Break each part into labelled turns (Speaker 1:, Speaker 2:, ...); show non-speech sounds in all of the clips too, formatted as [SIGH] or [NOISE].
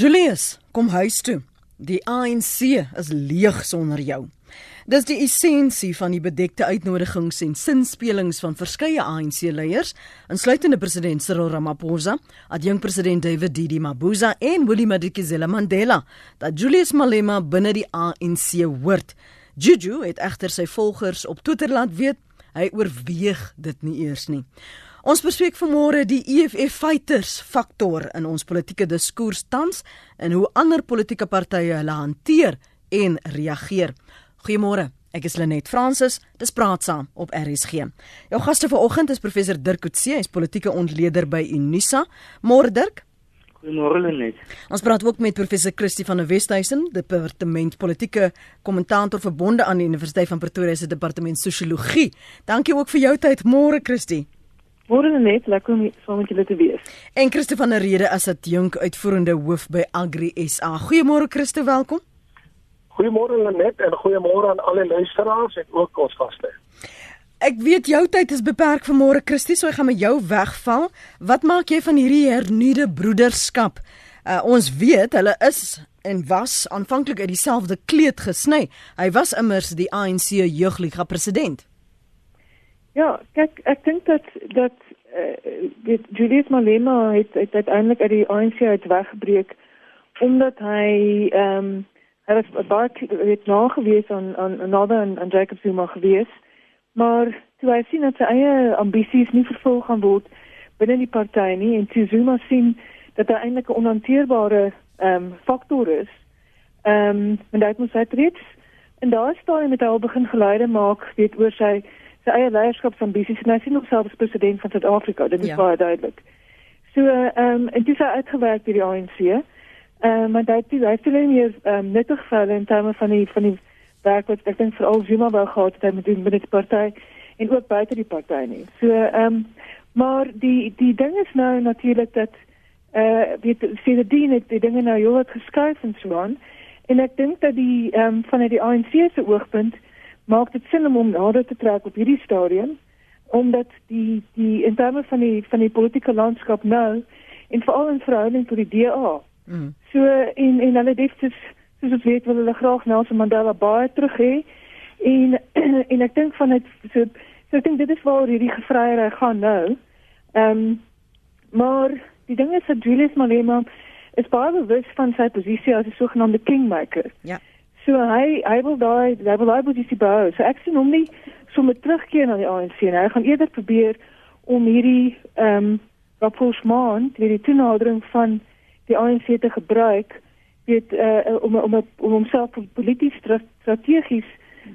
Speaker 1: Julius, kom huis toe. Die ANC is leeg sonder jou. Dis die essensie van die bedekte uitnodigings en sinspelings van verskeie ANC-leiers, insluitende president Cyril Ramaphosa, adjunkpresident David Didi Mabuza en Willem Madikizela Mandela, dat Julius Malema binne die ANC hoort. Juju het egter sy volgers op Twitter laat weet hy oorweeg dit nie eers nie. Ons bespreek vanmôre die EFF fighters faktor in ons politieke diskurs tans en hoe ander politieke partye hulle hanteer en reageer. Goeiemôre. Ek is Lenet Fransis. Dis praat saam op RSG. Jou gaste vanoggend is professor Dirk Coetzee, hy's politieke ontleder by Unisa. Môre Dirk.
Speaker 2: Goeiemôre Lenet.
Speaker 1: Ons praat ook met professor Christie van der Westhuizen, departement politieke kommentator verbonde aan die Universiteit van Pretoria se departement sosiologie. Dankie ook vir jou tyd môre Christie.
Speaker 3: Môre net lekker om saam met julle te wees.
Speaker 1: En Christo van der Rede as adjunk uitvoerende hoof by Agri SA. Goeiemôre Christo, welkom.
Speaker 4: Goeiemôre Lenet en goeiemôre aan alle luisteraars en ook ons gaste.
Speaker 1: Ek weet jou tyd is beperk vir môre Christie, so ek gaan met jou wegval. Wat maak jy van hierdie hernuide broederskap? Uh, ons weet hulle is en was aanvanklik uit dieselfde kleed gesny. Hy was immers die ANC jeugliga president.
Speaker 3: Ja, kyk, ek dink dat dat uh, dit Julius Malema het, het uiteindelik uit die ANC uit weggebreek omdat hy ehm um, hy was baie het nagewees aan aan another en aan Jacob Zuma gewees. Maar toe hy sien dat sy eie ambisies nie vervul gaan word binne die party nie en toe Zuma sien dat hy eintlik 'n onhanteerbare ehm um, faktor is. Ehm um, en dit moet hy tree en daar staan hy met al begin geleide maak weet oor sy sy eie leierskapsambisies en hy sien homself as president van Suid-Afrika. Dit is ja. baie duidelik. So ehm um, en dis uitgewerk deur die ANC. Ehm um, maar dit is actually nie ehm um, nuttig vir in terme van die van die werk wat ek dink veral Zuma wou gehad het met die met die party en ook buite die party nie. So ehm um, maar die die ding is nou natuurlik dat eh uh, weet sien die dien die dinge nou heel wat geskuif en so aan. En ek dink dat die ehm um, vanuit die ANC se oogpunt maak dit sin om hom nader te trek op hierdie stadium omdat die die in terme van die van die politieke landskap nou en veral in verhouding tot die DA. Mm. So en en hulle dit is soos ons weet wil hulle graag Nelson Mandela baie terug hê en [CLEARS THROAT] en ek dink van dit so so ek dink dit is waar hierdie gevryery gaan nou. Ehm um, maar die ding is dat Julius Malema is baie bewus van sy posisie as 'n sogenaamde kingmaker.
Speaker 1: Ja.
Speaker 3: So hy hy wil daai hy wil daai posisie behou. So ek sien hom nie sommer terugkeer na die ANC nie. Hy gaan eerder probeer om hierdie ehm um, rapprochement, hierdie toenadering van die ANC te gebruik weet uh, om om om homself polities strategies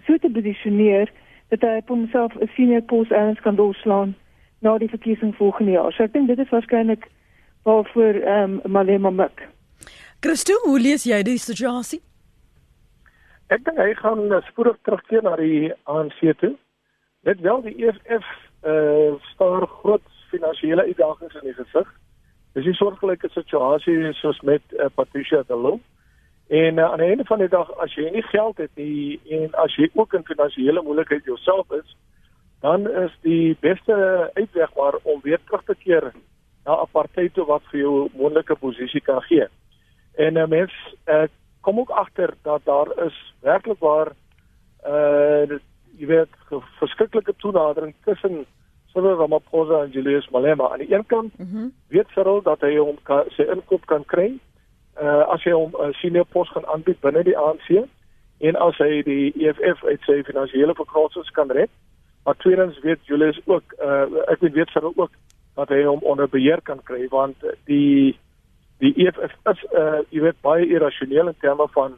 Speaker 3: so te posisioneer dat hy op homself 'n senior pos eers kan doorslaan na die verkiesing volgende jaar. So ek dink dit is waarskynlik waarvoor ehm um, Malema mik.
Speaker 1: Christo, hoe lees jy die situasie?
Speaker 4: Ek dink hy gaan uh, spoedig terugkeer na die ANC toe. Net wel die EFF eh uh, staar groot finansiële uitdagings in die gesig. Dis 'n soortgelyke situasie soos met uh, Patricia de Lille. En uh, aan die einde van die dag as jy nie geld het nie en as jy ook in finansiële moeilikheid jouself is, dan is die beste uitweg maar om weer terug te keer na 'n party toe wat vir jou moontlike posisie kan gee. En uh, mens uh, kom ook agter dat daar is werklik waar uh jy weet verskriklike toenadering tussen Cyril Ramaphosa en Julius Malema aan die een kant mm -hmm. weet Cyril dat hy hom kan, sy inkoop kan kry uh as hy hom 'n uh, senior pos gaan aanbied binne die ANC en as hy die EFF uit sy finansiële verkrotings kan red maar tweedens weet Julius ook uh ek weet weet Cyril ook dat hy hom onder beheer kan kry want die die EFF is uh jy weet baie irrasioneel in terme van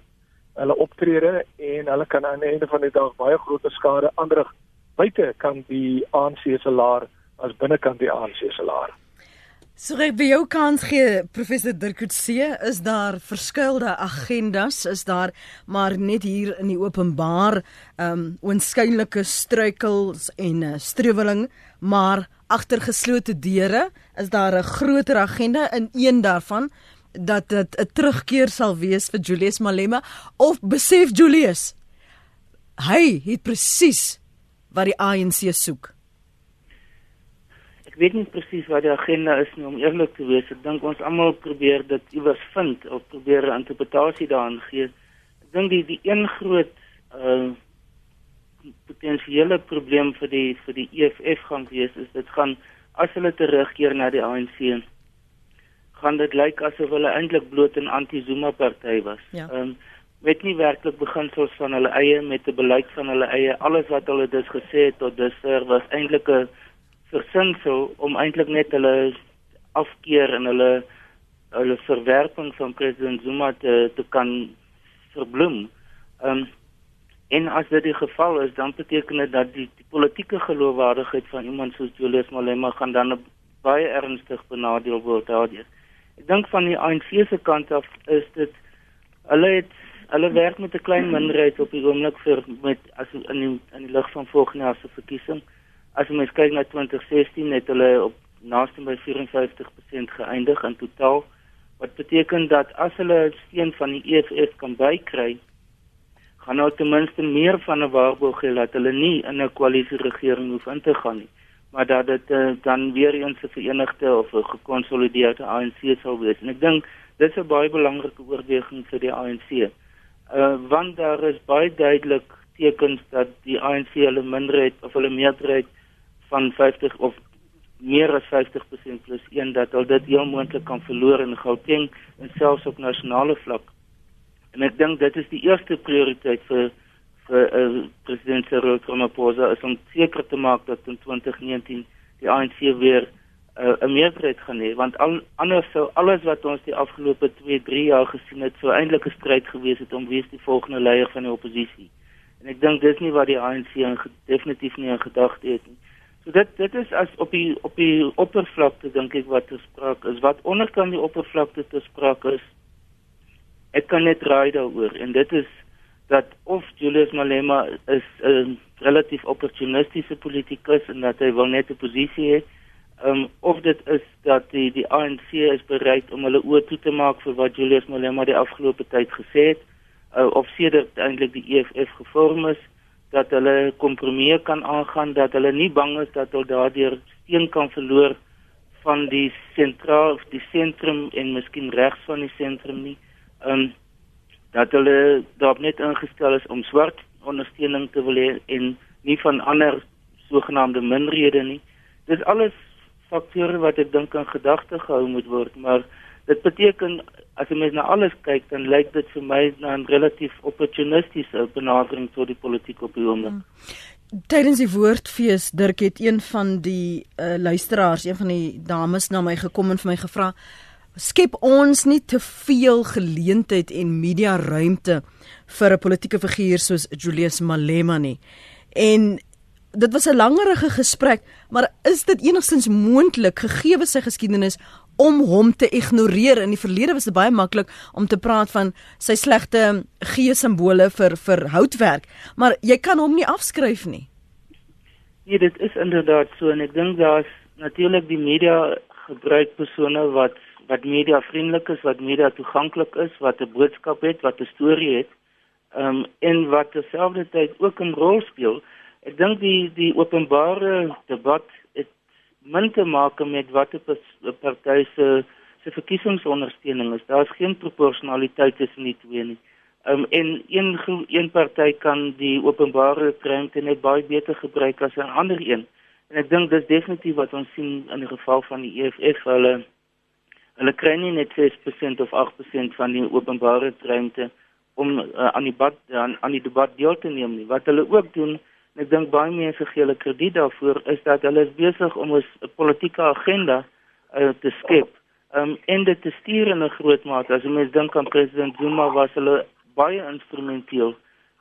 Speaker 4: hulle optrede en hulle kan aan die einde van die dag baie groot skade aanrig buite kan die ANC se laar as binnekant die ANC se laar.
Speaker 1: So ek by jou kans gee professor Dirkutse is daar verskeie agendas is daar maar net hier in die openbaar um oënskynlike struikels en uh, streweling maar agter geslote deure is daar 'n groter agenda in een daarvan dat dit 'n terugkeer sal wees vir Julius Malema of besef Julius hy het presies wat die ANC soek.
Speaker 4: Ek
Speaker 2: weet nie presies wat die agenda is nie om eerlik te wees. Ek dink ons almal probeer dit iewers vind of probeer 'n interpretasie daaraan gee. Ek dink die die een groot uh potensiële probleem vir die vir die EFF gaan wees is dit gaan as hulle terugkeer na die ANC gaan dit lyk asof hulle eintlik bloot 'n anti-Zuma party was.
Speaker 1: Ja.
Speaker 2: Ehm um, met nie werklik beginsels van hulle eie met 'n beleid van hulle eie. Alles wat hulle dus gesê het tot dusver was eintlik 'n versinsel om eintlik net hulle afkeer en hulle hulle verwerping van president Zuma te te kan verbloem. Ehm um, en as dit die geval is, dan beteken dit dat die, die politieke geloofwaardigheid van iemand soos Julius Malema gaan dan baie ernstig benadeel word daardeur. Ek dink van die ANC se kant af is dit hulle het hulle werk met 'n klein [CLEARS THROAT] minderheid op die oomblik vir met as in die, in die lig van volgende jaar se verkiesing. As mens kyk na 2016 het hulle op naaste by 54% geëindig in totaal wat beteken dat as hulle steun van die EFF kan bykry gaan nou ten minste meer van 'n waarborg hê dat hulle nie in 'n koalisie regering hoef in te gaan nie maar dat dit uh, dan weer eens 'n verenigde of 'n gekonsolideerde ANC sal wees en ek dink dis 'n baie belangrike oorweging vir die ANC uh, want daar is baie duidelik tekens dat die ANC hulle minderheid of hulle meerderheid van 50 of meer as 50% plus 1 dat hulle dit heel moontlik kan verloor in Gauteng en selfs op nasionale vlak. En ek dink dit is die eerste prioriteit vir vir uh, president Cyril Ramaphosa is om seker te maak dat in 2019 die ANC weer uh, 'n meerderheid gaan hê want al, anders sou alles wat ons die afgelope 2, 3 jaar gesien het sou eintlik 'n stryd gewees het om wie is die volgende leier van die oppositie. En ek dink dis nie wat die ANC in, definitief nie in gedagte het nie. So dit dit is as op die op die oppervlakte dink ek wat te sprake is. Wat onderkant die oppervlakte te sprake is. Ek kan net raai daaroor en dit is dat of Julius Malema is 'n relatief opportunistiese politikus en dat hy wil net 'n posisie hê. Um of dit is dat die die ANC is bereid om hulle oë toe te maak vir wat Julius Malema die afgelope tyd gesê het uh, of sedert eintlik die EFF gevorm is dat hulle kompromieë kan aangaan dat hulle nie bang is dat hulle daardeur steen kan verloor van die sentraal of die sentrum en miskien regs van die sentrum nie. Um dat hulle daarop net ingestel is om swart ondersteuning te wil hê en nie van ander sogenaamde minderhede nie. Dis alles faktore wat ek dink aan gedagte gehou moet word, maar dit beteken as jy mens na alles kyk, dan lyk dit vir my na 'n relatief opportunistiese benadering tot die politiek op die oomblik. Hmm.
Speaker 1: Tydens die woordfees Dirk het een van die uh, luisteraars, een van die dames na my gekom en vir my gevra: skep ons nie te veel geleentheid en media ruimte vir 'n politieke figuur soos Julius Malema nie. En dit was 'n langerige gesprek, maar is dit enigstens moontlik gegee sy geskiedenis om hom te ignoreer? In die verlede was dit baie maklik om te praat van sy slegte gee-simbole vir vir houtwerk, maar jy kan hom nie afskryf nie.
Speaker 2: Nee, dit is inderdaad so en ek dink daar's natuurlik die media gebruik persone wat wat media vriendelik is, wat media toeganklik is, wat 'n boodskap het, wat 'n storie het, ehm um, en wat terselfdertyd ook 'n rol speel. Ek dink die die openbare debat het min te maak met wat 'n party se se verkiesingsondersteuning is. Daar's geen proporsionaliteit tussen die twee nie. Ehm um, en een een party kan die openbare ruimte net baie beter gebruik as 'n ander een. En ek dink dis definitief wat ons sien in die geval van die EFF hulle Hulle kry nie net 6% of 8% van die openbare ruimte om uh, aan die debat aan, aan die debat deel te neem nie. Wat hulle ook doen, en ek dink baie mense gee hulle krediet daarvoor, is dat hulle is besig om 'n politieke agenda uh, te skep. Um en dit te stuur in 'n groot mate. As jy mens dink aan president Zuma was hulle baie instrumenteel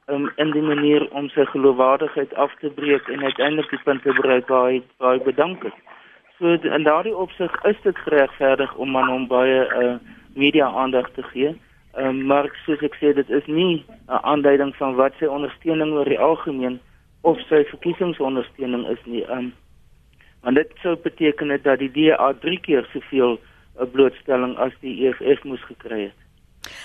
Speaker 2: um, in die manier om sy geloofwaardigheid af te breek en uiteindelik die punt te bereik waar hy baie bedank het. So in daardie opsig is dit geregverdig om aan hom baie uh, media aandag te gee. Um, maar soos ek sê dit is nie 'n aanduiding van wat sy ondersteuning oor die algemeen of sy verkiesingsondersteuning is nie. Um, want dit sou beteken dat die DA 3 keer soveel 'n uh, blootstelling as die EFF moes gekry het.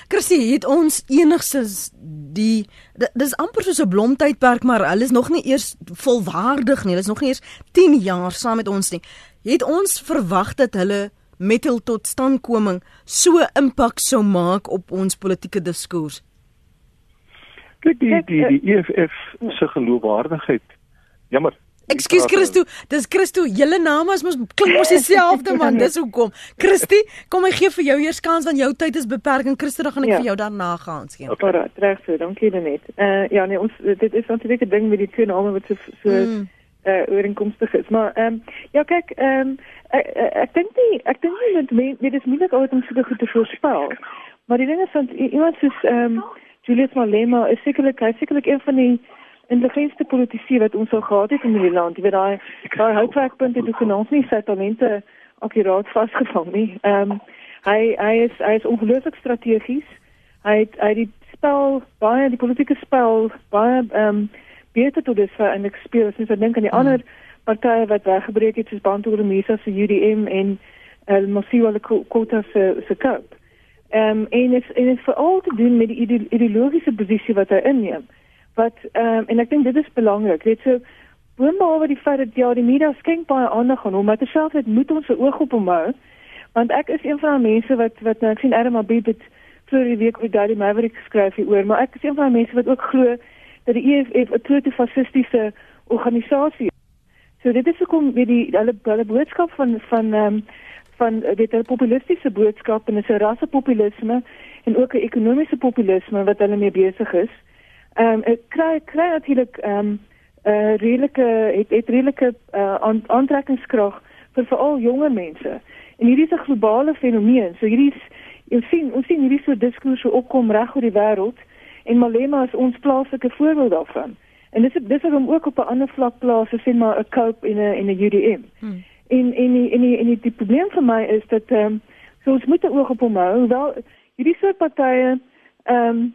Speaker 1: Chrissy, het ons enigstens die dis amper soos 'n blomtydperk, maar hulle is nog nie eers volwaardig nie. Hulle is nog nie eers 10 jaar saam met ons nie Het ons verwag dat hulle met hul totstandkoming so impak sou maak op ons politieke diskurs?
Speaker 4: Kyk die die die EFF se geloofwaardigheid. Jammer.
Speaker 1: Ekskuus Christo, dis Christo, julle name is mos klink mos dieselfde man, dis hoekom. Christie, kom ek gee vir jou eers kans want jou tyd is beperk en Christo dan gaan ek ja. vir jou daarna gaan gee.
Speaker 3: Okay, reg so, dankie net. Eh uh, ja nee, ons dit is natuurlik 'n ding met die twee name wat so so mm. Uh ooreenkomstig is. Maar ehm um, ja kyk, ehm um, ek dink nie ek dink nie dat dit is moeilik om so goed te voorspel. Maar die ding is dat iemand soos ehm um, Julius Malema is sekerlik hy sekerlik een van die intelligentste politici wat ons al gehad het in die land. Jy weet daai daai hoofwerkpunt het genoem nie sy talente akkuraat vasgevang nie. Ehm um, hy hy is hy is ongelooflik strategies. Hy het hy die spel baie die politieke spel baie ehm um, beter tot dis vir 'n experience. Ek dink aan die hmm. ander partye wat weggebreek het soos Bantu Remisa se UDM en El Mosiwa le Kota se se Kaap. Ehm um, en is en is veral te doen met die ideologiese posisie wat hy inneem. Wat ehm um, en ek dink dit is belangrik. Dit so boonbehalwe die feit dat ja, die media skenk baie aandag aan hom, maar terselfdertyd moet ons se oog op hom hou. Want ek is een van die mense wat wat nou ek sien Adam Abib het vir die week met Daddy Maverick geskryf hieroor, maar ek is een van die mense wat ook glo dat die EFF 'n groot fasistiese organisasie is. So dit is hoekom weet die hulle hulle boodskap van van ehm um, van eh, weet 'n populistiese boodskap en 'n rassepopulisme en ook 'n ekonomiese populisme wat hulle mee besig is. Ehm um, ek kry kry natuurlik ehm um, 'n uh, redelike het het redelike uh, aantrekkingskrag vir veral jonger mense. En hierdie is 'n globale fenomeen. So hierdie is jy sien ons sien hierdie so diskurse opkom reg oor die wêreld en Malema is ons plaaslike voorbeeld daarvan. En dis dis is om ook op 'n ander vlak plaas, sien maar 'n Cope en 'n en 'n UDM. Hmm. En en die, en die, en die, die probleem vir my is dat ehm um, so ons moet 'n oog op hom hou. Hoewel hierdie soort partye ehm um,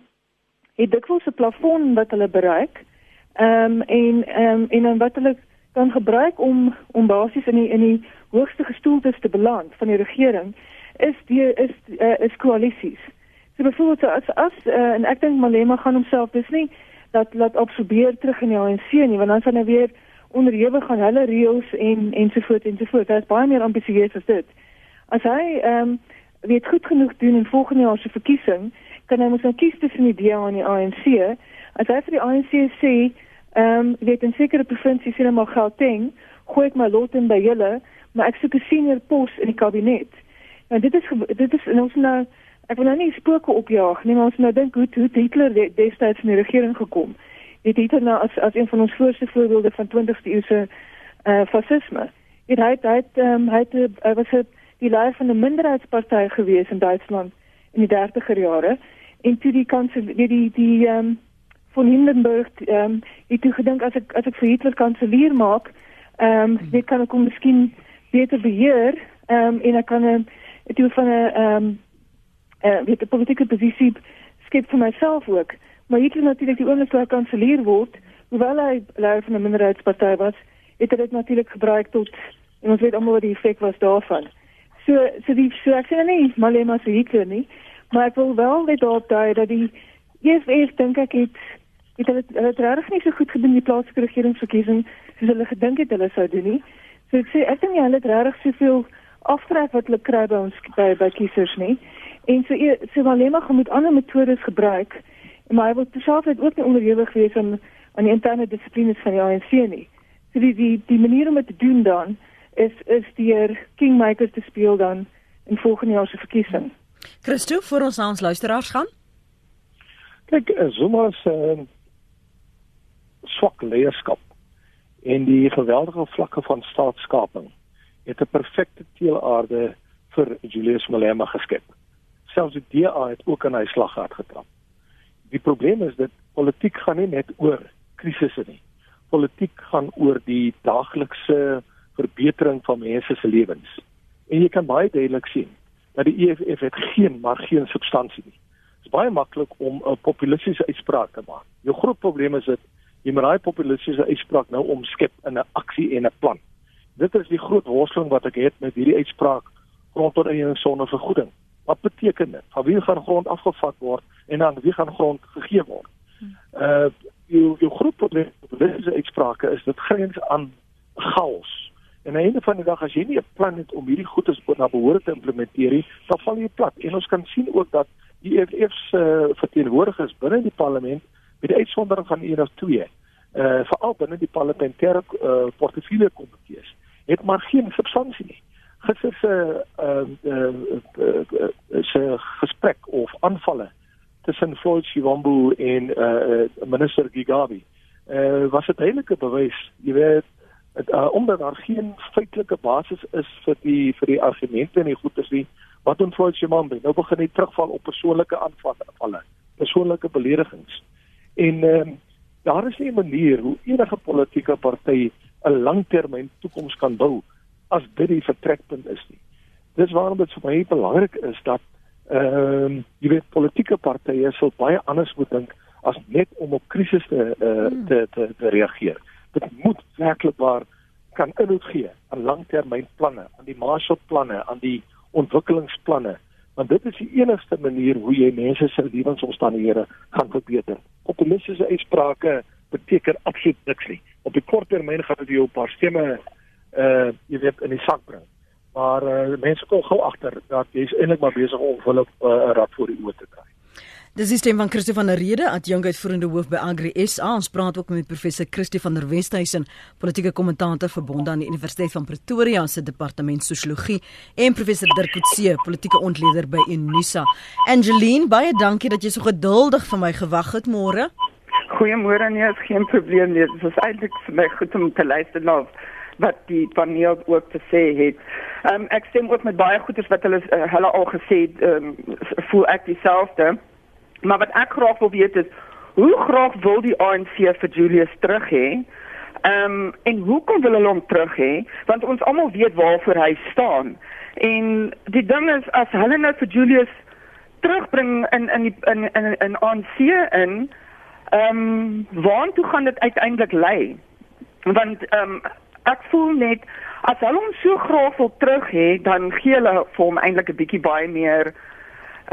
Speaker 3: het dikwels 'n plafon wat hulle bereik. Ehm um, en ehm um, en dan wat hulle kan gebruik om om basies in die in die hoogste gestoeltes te beland van die regering is die is uh, is koalisies. So byvoorbeeld as as uh, en ek dink Malema gaan homself dis nie dat laat absorbeer terug in die ANC nie want dan sal hy weer onderhewig aan hulle reëls en ensovoorts ensovoorts. Dit is baie meer ambisieus as dit. As hy ehm um, weet goed genoeg doen in volgende jaar se verkiesing, kan hy mos nou kies tussen die DA en die ANC. As hy vir die ANC sê, ehm um, weet in sekere provinsies sien maar Gauteng, gooi ek my lot in by julle, maar ek soek 'n senior pos in die kabinet. En dit is dit is ons nou ek wil nou nie spooke opjaag nie, maar ons nou dink hoe hoe Hitler destyds in die regering gekom? Het het Hitler nou as as een van ons voorste voorbeelde van 20ste eeuse uh fasisme. Het hy het um, hy uh, was het die leier van 'n minderheidsparty gewees in Duitsland in die 30er jare. En toe die kanselier die die, die um von Hindenburg um het toe gedink as ek as ek vir Hitler kanselier maak, um dit kan ek hom miskien beter beheer um en ek kan 'n toe van 'n um uh, weet 'n politieke posisie skep vir myself ook. Maar Hitler natuurlik die oomblik toe hy kanselier word, hoewel hy leier van 'n minderheidsparty was, het hy dit natuurlik gebruik tot en ons weet almal wat die effek was daarvan. So so die so ek sê nie Malema se Hitler nie, maar ek wil wel net daarop dui dat die EFF dink ek het het hulle hulle het regtig nie so goed gedoen die plaaslike regeringsverkiesing soos hulle gedink het hulle sou doen nie. So ek sê ek dink hulle het regtig soveel aftrek wat hulle kry by ons by, by kiesers nie. En so e, so Malema moet ander metodes gebruik maar hy wil terselfdertyd ook nie onderhewig wees aan aan die interne dissiplines van die ANC nie. So die die die manier om dit te doen dan is is deur kingmakers te speel dan in volgende jaar se verkiesing.
Speaker 1: Christo, vir ons aan ons luisteraars gaan.
Speaker 4: Kyk, eh, Zuma se uh, swak leierskap en die geweldige vlakke van staatskaping het 'n perfekte teelaarde vir Julius Malema geskep. Selfs die DA het ook aan hy slag gehad getrap die probleem is dat politiek gaan nie net oor krisisse nie. Politiek gaan oor die daaglikse verbetering van mense se lewens. En jy kan baie duidelik sien dat die EFF het geen maar geen substansie nie. Dit is baie maklik om 'n populistiese uitspraak te maak. Jou groot probleem is dit jy moet daai populistiese uitspraak nou omskep in 'n aksie en 'n plan. Dit is die groot worsteling wat ek het met hierdie uitspraak rondom eie sonder vergoeding. Wat beteken dit? Van wie gaan grond afgevat word en dan wie gaan grond gegee word? Uh jou jou groot probleem met dese uitsprake is dit grens aan chaos En aan die einde van die dag as jy nie 'n plan het om hierdie goedes na behoort te implementeer nie, dan val jy plat. En ons kan sien ook dat die EFF se uh, verteenwoordigers binne die parlement met die uitsondering van een of twee, uh, veral binne die parlementêre uh, portefeulje komitees, het maar geen substansie nie. Gister se uh, uh, uh, uh, se gesprek of aanvalle tussen Floyd Shivambu en eh uh, minister Gigabi. Eh uh, was dit eintlik 'n bewys, jy weet, het, uh, omdat daar geen feitelike basis is vir die vir die argumente en die goeders nie, wat doen Floyd Shivambu? Nou begin hy terugval op persoonlike aanvalle, persoonlike beledigings. En ehm uh, daar is nie 'n manier hoe enige politieke party 'n langtermyn toekoms kan bou as dit die vertrekpunt is nie. Dis waarom dit vir my belangrik is dat ehm um, jy weet politieke partye sal baie anders moet dink as net om op krisisse uh, te te te reageer. Dit moet werklik waar kan inhoud gee aan langtermynplanne, aan die Marshallplanne, aan die ontwikkelingsplanne, want dit is die enigste manier hoe jy mense se lewensomstandighede gaan verbeter. Optimistiese uitsprake beteken absoluut niks nie. Op die kort termyn gaan dit jou 'n paar stemme uh jy weet in die sak bring maar uh, mense kom gou agter dat jy eintlik maar besig om hulle eh, 'n uh, rad voor die oë te kry.
Speaker 1: Dis is stem van Christo van der Rede, adjunkuitvoerende hoof by Agri SA. Ons praat ook met professor Christo van der Westhuizen, politieke kommentator verbonde aan die Universiteit van Pretoria se departement sosiologie en professor Dirk Coetzee, politieke ontleder by Unisa. Angeline, baie dankie dat jy so geduldig vir my gewag het môre.
Speaker 5: Goeiemôre, nee, is geen probleem nie. Dit is eintlik vir my goed om te luister na wat die paneel ook te sê het. Ehm um, ek stem ook met baie goeders wat hulle uh, hulle al gesê het, ehm um, voel ek dieselfde. Maar wat ek graag wil weet is hoe graag wil die ANC vir Julius terug hê? Ehm um, en hoekom wil hulle hom terug hê? Want ons almal weet waarvoor hy staan. En die ding is as hulle nou vir Julius terugbring in in die in in in ANC in ehm um, waartoe gaan dit uiteindelik lei? Want ehm um, ek voel net as hulle hom so graag wil terug hê, dan gee hulle vir hom eintlik 'n bietjie baie meer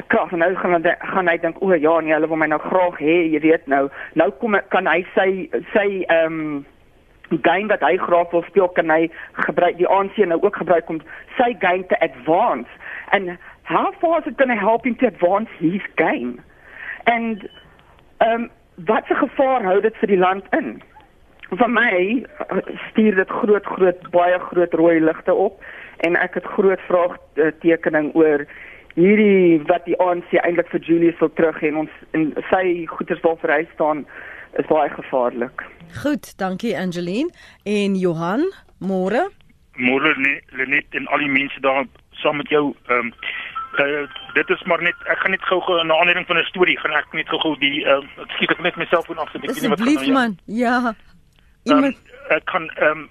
Speaker 5: krag. Nou gaan hy gaan hy dink, o ja, nee, hulle wil my nou graag hê, jy weet nou. Nou kom kan hy sy sy ehm um, game wat hy graag wil speel kan hy gebruik die ANC nou ook gebruik om sy game te advance. And how far is it going to help him to advance his game? And ehm um, wat 'n gevaar hou dit vir die land in? Vir my stuur dit groot groot baie groot rooi ligte op en ek het groot vraagtekening oor hierdie wat die ANC eintlik vir Julius wil terug en ons en sy goeders wil hy staan is baie gevaarlik.
Speaker 1: Goed, dankie Angeline en Johan, môre.
Speaker 6: Môre net en al die mense daar saam met jou ehm um, uh, dit is maar net ek gaan net gou-gou 'n aanleiding van 'n storie gaan ek net gou-gou die ehm uh, ek skiet ek net myself voor af so 'n bietjie
Speaker 1: wat gaan nou. Asseblief man. Ja.
Speaker 6: Um, ek kan ehm um,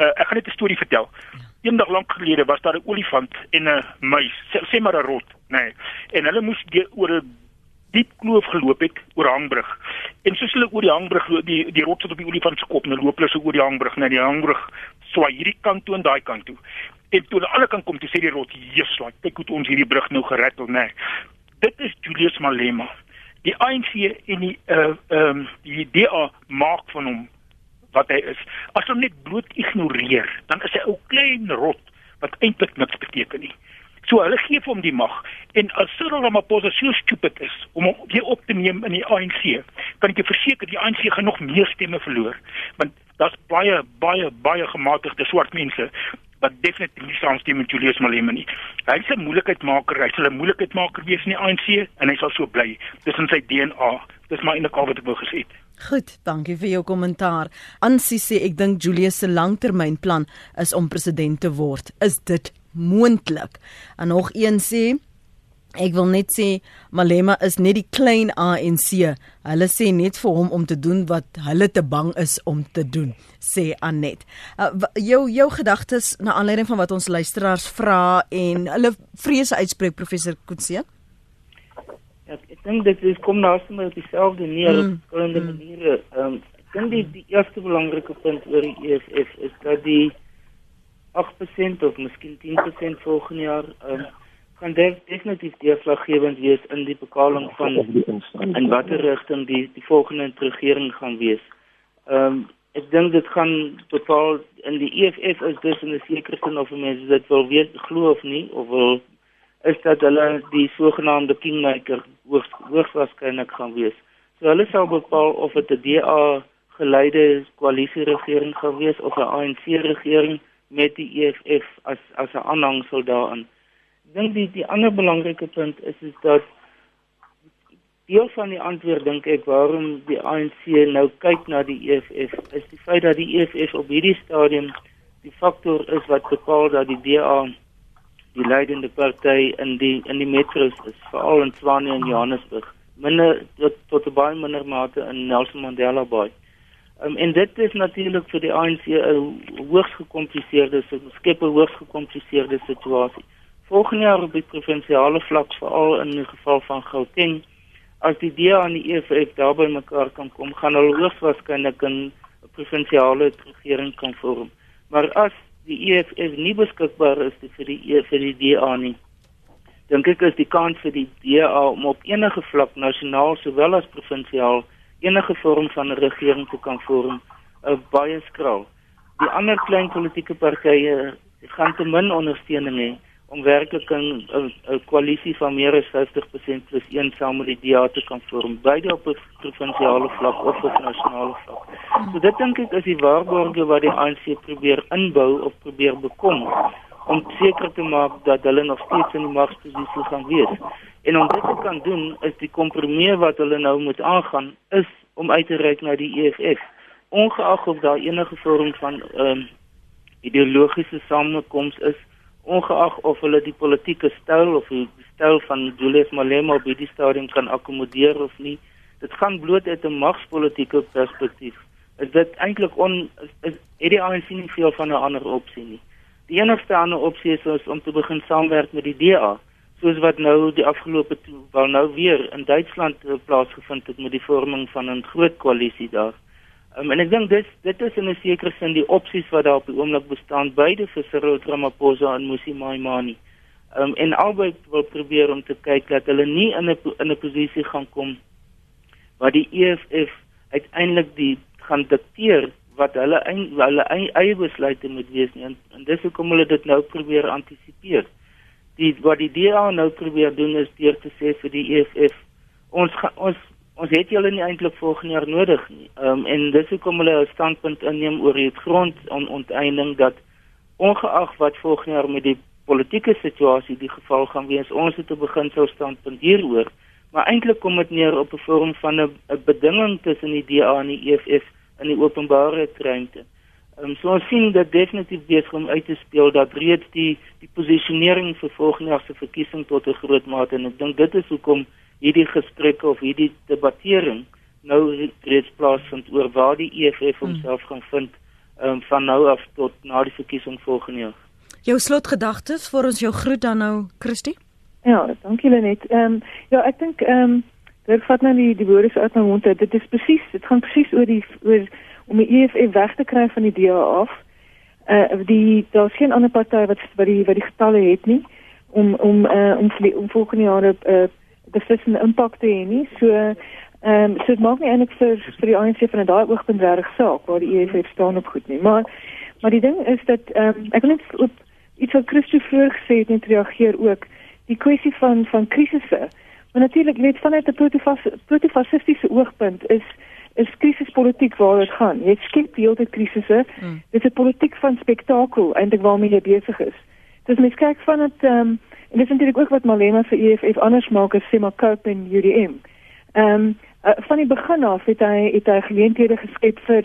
Speaker 6: uh, ek gaan net 'n storie vertel. Eendag lank gelede was daar 'n olifant en 'n muis, sê, sê maar 'n rot, nê. Nee, en hulle moes oor 'n diep kloof geloop het oor hangbrug. En soos hulle oor die hangbrug loop, die die rot sit op die olifant se kop en hulle loop hulle so oor die hangbrug, net die hangbrug swaai hierdie kant toe en daai kant toe. En toe hulle alle kant kom, toe sê die rot: "Jesus, like, kyk hoe ons hierdie brug nou gered het, nê." Nee. Dit is Julius Malema. Die ANC en die uh ehm um, die DA maak van hom wat hy is. As hom net bloot ignoreer, dan is hy ou klein rot wat eintlik niks beteken nie. So hulle gee vir hom die mag en as Cyril Ramaphosa so stupid is om hom weer op te neem in die ANC, kan ek jou verseker die ANC gaan nog meer stemme verloor want daar's baie baie baie gematigde swart mense wat definitief nie saamstem met Julius Malema nie. Hy is 'n moeilikheidmaker, hy sal 'n moeilikheidmaker wees in die ANC en hy sal so bly. Dis in sy DNA. Dis maar eintlik al wat ek wou gesê het.
Speaker 1: Goed, dankie vir jou kommentaar. Ansie sê ek dink Julius se langtermynplan is om president te word. Is dit moontlik? En nog een sê ek wil net sê Malema is net die klein ANC. Hulle sê net vir hom om te doen wat hulle te bang is om te doen, sê Anet. Uh, jou jou gedagtes na aanleiding van wat ons luisteraars vra en hulle vrese uitspreek professor Kutse?
Speaker 2: Dink dit is kom nou sommer op dieselfde neer mm. op verskillende mm. maniere. Ehm um, ek dink die, die eerste belangrike punt oor die EFF is dat die 8% of miskien 10% volgende jaar ehm um, kan definitief deurslaggewend wees in die bepaling van in watter rigting die die volgende regering gaan wees. Ehm um, ek dink dit gaan bepaal in die EFF is dus in 'n sekere sin of mense dit wil weet glo of nie of wil is dat hulle die sogenaamde kingmaker hoogs hoogs waarskynlik gaan wees. So hulle sal bepaal of dit 'n DA geleide koalisie regering gaan wees of 'n ANC regering met die EFF as as 'n aanhangsel daaraan. Ek dink die die ander belangrike punt is is dat deel van die antwoord dink ek waarom die ANC nou kyk na die EFF is die feit dat die EFF op hierdie stadium die faktor is wat bepaal dat die DA die leidende party in die in die metros is veral in Tshwane en Johannesburg minder tot, tot baie minder mate in Nelson Mandela Bay. Um, en dit is natuurlik vir die ANC 'n hoogs gekompliseerde skep 'n hoogs gekompliseerde situasie. Volgende jaar op die provinsiale vlak veral in die geval van Gauteng as die DA en die EFF daarby mekaar kan kom, gaan hulle hoogs waarskynlik 'n provinsiale regering kan vorm. Maar as die EFF nie beskikbaar is vir die e, vir die DA nie, dink ek is die kans vir die DA om op enige vlak nasionaal sowel as provinsiaal enige vorm van 'n regering te kan vorm, 'n baie skraal. Die ander klein politieke partye gaan te min ondersteuning hê om werklik 'n 'n koalisie van meer as 50% plus 1 saam met die DA te kan vorm, beide op 'n provinsiale vlak of op nasionale vlak. So dit dink ek is die waarborge wat die ANC probeer inbou of probeer bekom om seker te maak dat hulle nog steeds in die magsposisie gaan wees. En om dit te kan doen, is die kompromie wat hulle nou moet aangaan is om uit te reik na die EFF. Ongeag of daar enige vorm van ehm um, ideologiese samekoms is ongeag of hulle die politieke styl of die styl van Julius Malema op hierdie stadium kan akkommodeer of nie. Dit gaan bloot uit 'n magspolitiese perspektief. Is dit eintlik on is, is het die ANC nie veel van 'n ander opsie nie. Die enigste ander opsie is, is om te begin saamwerk met die DA, soos wat nou die afgelope wel nou weer in Duitsland uh, plaasgevind het met die vorming van 'n groot koalisie daar. Um, en ek dink dit dit is in 'n sekere sin die opsies wat daar op die oomblik bestaan beide vir Cyril Ramaphosa en Musi Maimane. Um, en albei wil probeer om te kyk dat hulle nie in 'n in 'n posisie gaan kom waar die EFF uiteindelik die gaan dikteer wat hulle ein, hulle eie besluite moet wees nie. en, en dis hoekom hulle dit nou probeer antisipeer. Die wat die DA nou probeer doen is deur te sê vir die EFF ons ga, ons ons het julle nie eintlik volgende jaar nodig nie. Ehm um, en dis hoekom hulle 'n standpunt inneem oor die grondonteiening dat ongeag wat volgende jaar met die politieke situasie die geval gaan wees, ons het 'n beginsel standpunt hieroor. Maar eintlik kom dit neer op 'n vorm van 'n bedinging tussen die DA en die EFF in die openbare ruimte. Um, so ons sien dat definitief besig om uit te speel dat reeds die die posisionering vir volgende jaar se verkiesing tot 'n groot mate en ek dink dit is hoekom hierdie gesprekke of hierdie debattering nou reeds plaasvind oor waar die EFF hmm. homself gaan vind um, van nou af tot na die verkiesing volgende jaar.
Speaker 1: Jou slotgedagtes vir ons jou groet dan nou Christie?
Speaker 3: Ja, dankie Lenet. Ehm um, ja, ek dink ehm um, dit vat nou die die woorde uit my mond. Dit is presies, dit gaan presies oor die oor om die EFF weg te kry van die DA af. Uh, die daar's geen ander party wat wat die wat die getalle het nie om om uh, om, om volgende jaar eh uh, beslissende impak te hê nie. So ehm um, so dit maak nie eintlik vir vir die ANC van daai oogpunt reg saak waar die EFF staan op goed nie. Maar maar die ding is dat ehm um, ek wil net op iets wat Christo vroeër gesê het net reageer ook die kwessie van van krisisse. Maar natuurlik weet vanuit 'n protofasistiese oogpunt is is krisispolitiek waar dit gaan. Jy skep hele krisisse. Hmm. Dit is 'n politiek van spektakel eintlik waarmee jy besig is. Dis mens kyk van dit ehm um, En dit is natuurlik ook wat Malema vir EFF anders maak as Sema Cope en UDM. Ehm um, uh, van die begin af het hy het hy geleenthede geskep vir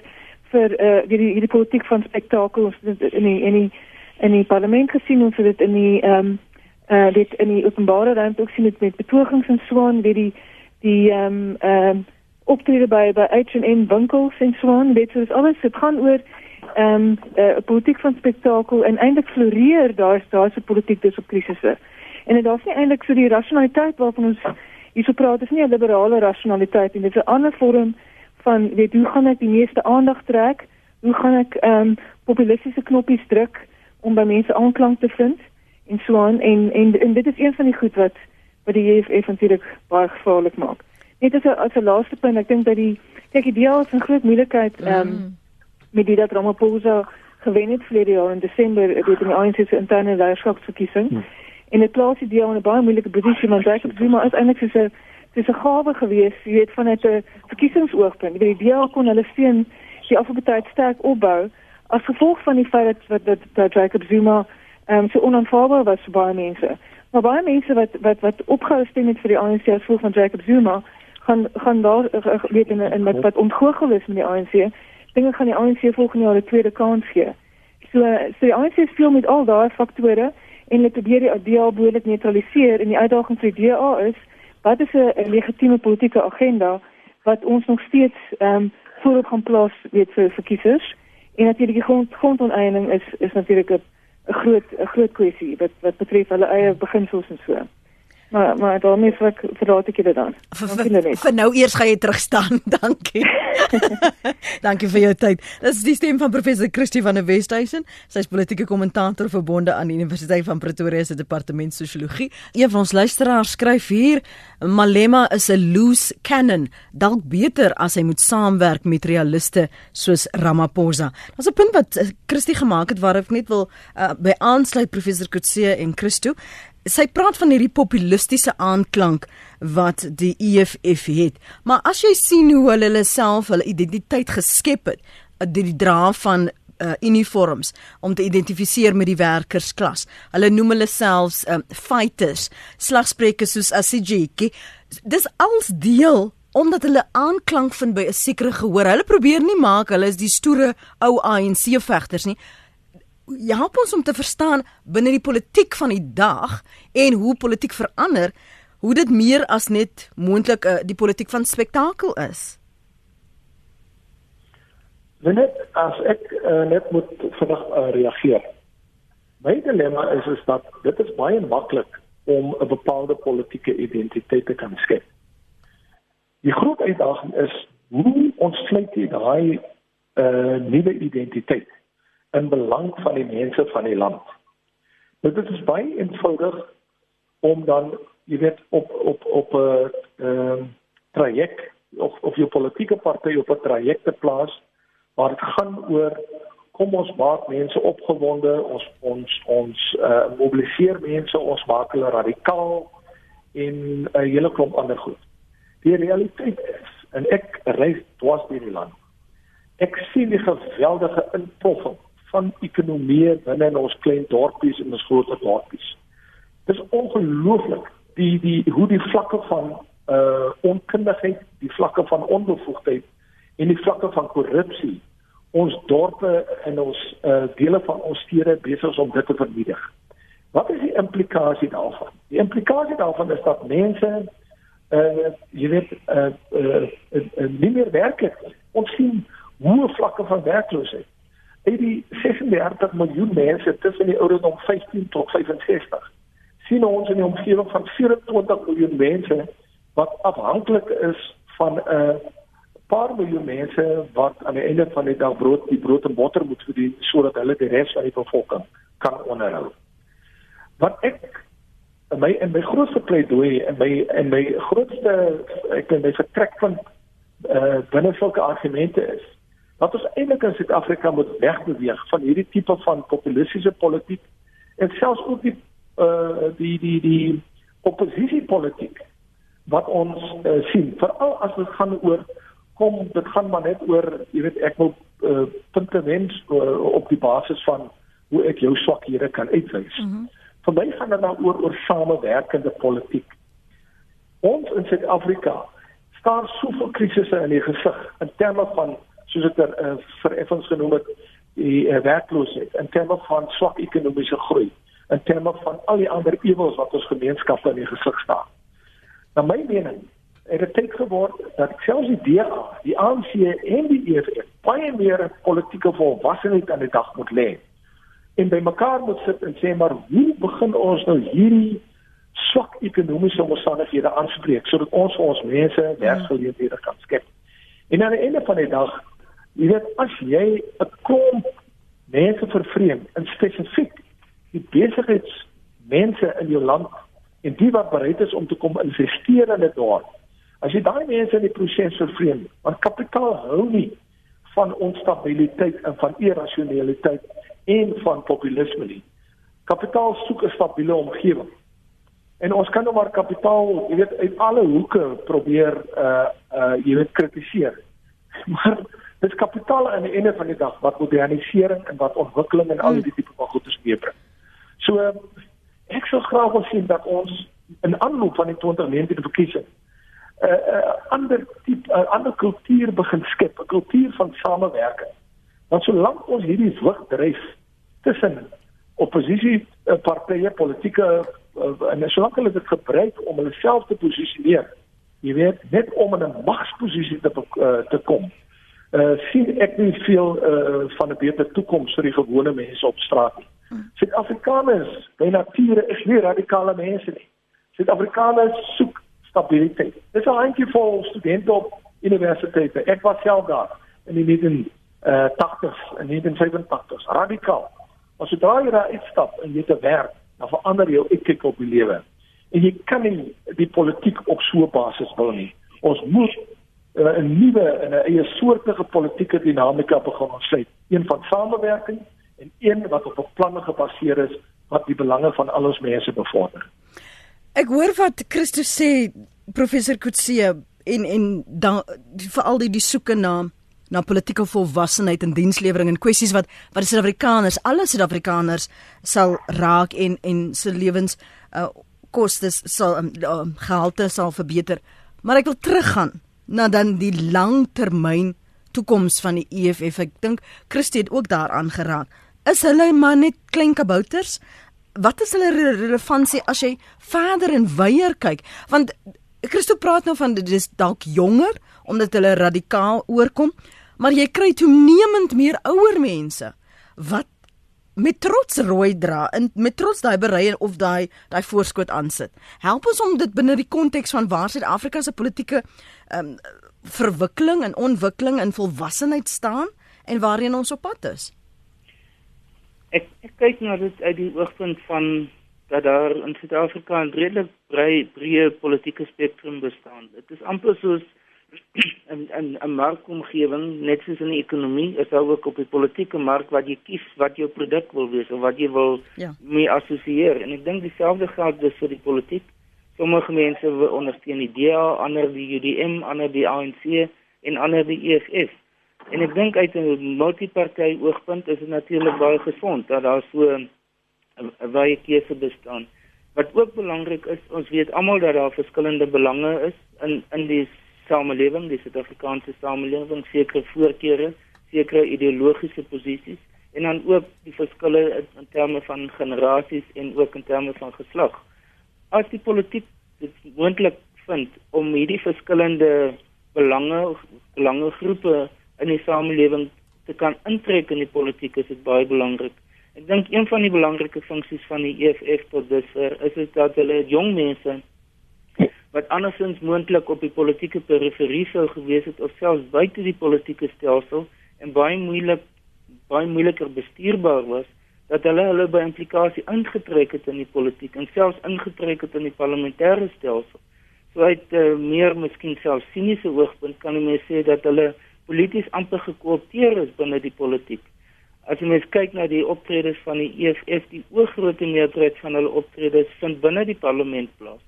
Speaker 3: vir eh uh, die die politiek van spektakel in die in die in die parlement gesien ons dit in die ehm um, eh uh, dit in die openbare ruimte ook sien met met betogings en swaan wie die die ehm um, ehm um, optrede by by H&M winkels en swaan dit is alles dit gaan oor ehm um, 'n uh, politiek van spektakel en eintlik floreer daar daar's 'n politiek dis op krisisse. En dit is nie eintlik so die rationaliteit waarvan ons hierso praat, is nie 'n liberale rationaliteit nie. Dit is 'n ander vorm van weet hoe gaan ek die meeste aandag trek? Hoe gaan ek ehm um, populistiese knoppies druk om by mense aanklank te vind en so aan en, en en dit is een van die goed wat wat die EFF natuurlik baie gevaarlik maak. Net as 'n as 'n laaste punt, ek dink dat die kyk die DEA het 'n groot moeilikheid ehm um, met die dat Ramaphosa gewen het verlede jaar in Desember weet in die ANC se interne leierskapsverkiesing. Hmm. En dit plaas die DA in 'n baie moeilike posisie want Jacob Zuma is eintlik so 'n dis 'n gawe gewees, jy weet vanuit 'n verkiesingsoogpunt. Jy weet die DA kon hulle steun die afgebeide sterk opbou as gevolg van die feit dat wat dat, dat Jacob Zuma ehm um, so onaanvaarbaar was vir baie mense. Maar baie mense wat wat wat opgehou stem het vir die ANC as gevolg van Jacob Zuma gaan gaan daar uh, weet in in wat wat ontgoochel is met die ANC. Dinge gaan die ANC volgende jaar 'n tweede kans gee. So so die ANC speel met al daai faktore en dit probeer die DA behoorlik neutraliseer en die uitdaging vir die DA is wat is 'n legitieme politieke agenda wat ons nog steeds ehm um, voorop gaan plaas weet vir verkiesers en natuurlik die grond grondoneening is is natuurlik 'n groot 'n groot kwessie wat wat betref hulle eie beginsels en so. Maar maar daarmee vir verraad ek dit dan.
Speaker 1: Vir nou eers gaan jy terug staan. [LAUGHS] Dankie. [LAUGHS] Dankie vir jou tyd. Dis die stem van professor Christie van der Westhuizen. Sy is politieke kommentator verbonde aan die Universiteit van Pretoria se departement sosiologie. Een van ons luisteraars skryf hier: Malema is 'n loose cannon, dalk beter as hy moet saamwerk met realiste soos Ramaphosa. Daar's 'n punt wat eh, Christie gemaak het waar ek net wil uh, by aansluit professor Kutse en Christo sy praat van hierdie populistiese aanklank wat die EFF het. Maar as jy sien hoe hulle hulle self hulle identiteit geskep het, eh, die, die dra van uh, uniforms om te identifiseer met die werkersklas. Hulle noem hulle selfs um, fighters, slagspreukers soos Asijiki. Dis als deel omdat hulle aanklank vind by 'n sekere gehoor. Hulle probeer nie maak hulle is die stoere ou ANC vegters nie help ons om te verstaan binne die politiek van die dag en hoe politiek verander, hoe dit meer as net moontlik uh, die politiek van spektakel is.
Speaker 4: Net as ek uh, net moet vinnig uh, reageer. My dilemma is is dat dit is baie maklik om 'n bepaalde politieke identiteit te kan skep. Die groot uitdaging is hoe ons sluit 'n uh, nuwe identiteit in belang van die mense van die land. Nou, dit is baie eenvoudig om dan jy weet op op op 'n uh, ehm uh, traject of of jou politieke party op 'n traject te plaas waar dit gaan oor kom ons maak mense opgewonde, ons ons ons uh, mobiliseer mense, ons maak hulle radikaal en 'n uh, hele klomp ander goed. Die realiteit is en ek reis dwars deur die land. Ek sien die geweldige inpoffing van ekonomie binne in ons klein dorpies en ons groot dorpies. Dit is ongelooflik die die hoe die vlakke van uh onkundigheid, die vlakke van onbevoegdheid en die vlakke van korrupsie ons dorpe en ons uh dele van ons stede besig is om dit te vernietig. Wat is die implikasie daarvan? Die implikasie daarvan is dat mense uh jy weet uh, uh, uh, uh nie meer werk het. Ons sien hoe vlakke van werkloosheid uit die 36 miljoen mense tussen die ouderdom 15 tot 65 sien ons in die omgewing van 24 miljoen mense wat afhanklik is van 'n uh, paar miljoen mense wat aan die einde van die dag brood die brood en botter moet verdien sodat hulle die res van die bevolking kan onderhou. Wat ek in my in my grootste pleidooi en my en my grootste ek dink my vertrekpunt eh uh, binne sulke argumente is wat ons eintlik in Suid-Afrika moet wegbeweeg van hierdie tipe van populistiese politiek en selfs ook die uh die die die oppositiepolitiek wat ons uh, sien veral as dit gaan oor kom dit gaan maar net oor jy weet ek wil uh, punte wens uh, op die basis van hoe ek jou swakhede kan uitwys. Mm -hmm. Vir my gaan dit dan oor oor samewerkende politiek. Ons in Suid-Afrika staan soveel krisisse in die gesig in terme van soos dit er uh, vir effens genoem het die uh, werkloosheid in terme van swak ekonomiese groei in terme van al die ander ewels wat ons gemeenskappe in die gesig staan. Na my mening het dit tyd geword dat selfs die DA, die ANC en die EFF baie meer politieke volwassenheid aan die dag moet lê en by mekaar moet sit en sê maar hoe begin ons nou hierdie swak ekonomiese omstandighede aanspreek sodat ons vir ons mense werksgeleenthede kan skep. En aan die einde van die dag Jy weet as jy 'n klomp mense vervreem, in spesifiek die besigheidsmense in jou land en die wat bereid is om te kom investeer in dit daar. As jy daai mense in die proses vervreem, want kapitaal hou nie van onstabiliteit en van irrasionaliteit en van populisme nie. Kapitaal soek 'n stabiele omgewing. En ons kan nou maar kapitaal, jy weet, uit alle hoeke probeer uh uh jy weet kritiseer. [LAUGHS] Maar dis kapitaal aan die einde van die dag wat modernisering en wat ontwikkeling en al die tipe van goedes meebring. So ek sou graag wil sien dat ons in aanloop van die 2019 verkiesing 'n uh, uh, ander tipe 'n uh, ander kultuur begin skep, 'n kultuur van samewerking. Want solank ons hierdie wig dryf tussen oppositie uh, partye, politieke uh, en solank hulle dit gebruik om hulle self te posisioneer, jy weet, net om in 'n magsposisie te uh, te kom. Uh sien ek nie veel uh van 'n beter toekoms vir die gewone mense op straat nie. Suid-Afrikaners, by nature is nie radikale mense nie. Suid-Afrikaners soek stabiliteit. Dis 'n handjie vol studente op universiteite. Ek was self daar in die 1980s en 1985s. Radikaal. As jy daar uitstap en jy te werk, dan verander jou etik op die lewe. En jy kan nie die politiek op so 'n basis bou nie. Ons moet uh, 'n nuwe en 'n eie soortige politieke dinamika begin ontsleit. Een van samewerking en een wat op 'n planne gebaseer is wat die belange van al ons mense bevorder.
Speaker 1: Ek hoor wat Christus sê professor Kutse en en dan veral die die soeke na na politieke volwassenheid en dienslewering en kwessies wat wat die Suid-Afrikaners, alle Suid-Afrikaners sal raak en en se lewens uh, kostes sal um, gehalte sal verbeter. Maar ek wil teruggaan na dan die langtermyn toekoms van die EFF. Ek dink Christie het ook daaraan geraak. Is hulle maar net klein kabouters? wat is hulle relevantie as jy verder en wyeer kyk? Want Christo praat nou van dit is dalk jonger omdat hulle radikaal oorkom, maar jy kry toenemend meer ouer mense wat met trots rooi dra en met trots daai berei of daai daai voorskot aansit. Help ons om dit binne die konteks van waar Suid-Afrika se politieke ehm um, verwikkeling en ontwikkeling en volwassenheid staan en waarheen ons op pad is
Speaker 2: ek ek kyk na dit uit die oogpunt van dat daar in Suid-Afrika 'n redelik breë breë politieke spektrum bestaan. Dit is amper soos [CLEARS THROAT] 'n 'n 'n markomgewing, net soos in die ekonomie, is daar ook op die politieke mark wat jy kies wat jou produk wil wees of wat jy wil ja. mee assosieer. En ek dink dieselfde geld dus vir die politiek. Sommige mense ondersteun die DA, ander die UDM, ander die ANC en ander die EFF. En ek dink uit 'n multiparty oogpunt is dit natuurlik baie gesond dat daar so 'n baie keuse bestaan. Wat ook belangrik is, ons weet almal dat daar verskillende belange is in in die samelewing, die Suid-Afrikaanse samelewing, sekere voorkeure, sekere ideologiese posisies en dan ook die verskille in terme van generasies en ook in terme van geslag. As die politiek dit moontlik vind om hierdie verskillende belange belange groepe in die samelewing te kan intrek in die politiek is dit baie belangrik. Ek dink een van die belangrike funksies van die EFF tot dusver is dit dat hulle jong mense wat andersins moontlik op die politieke periferie sou gewees het of selfs buite die politieke stelsel en baie moeilik baie moeiliker bestuurbaar was dat hulle hulle by implikasie ingetrek het in die politiek en selfs ingetrek het in die parlementêre stelsel. So uit uh, meer miskien selfs siniese oogpunt kan mense sê dat hulle polities amper gekoopteer is binne die politiek. As jy mens kyk na die optredes van die EFF, die oorgrootste meerderheid van hulle optredes vind binne die parlement plaas.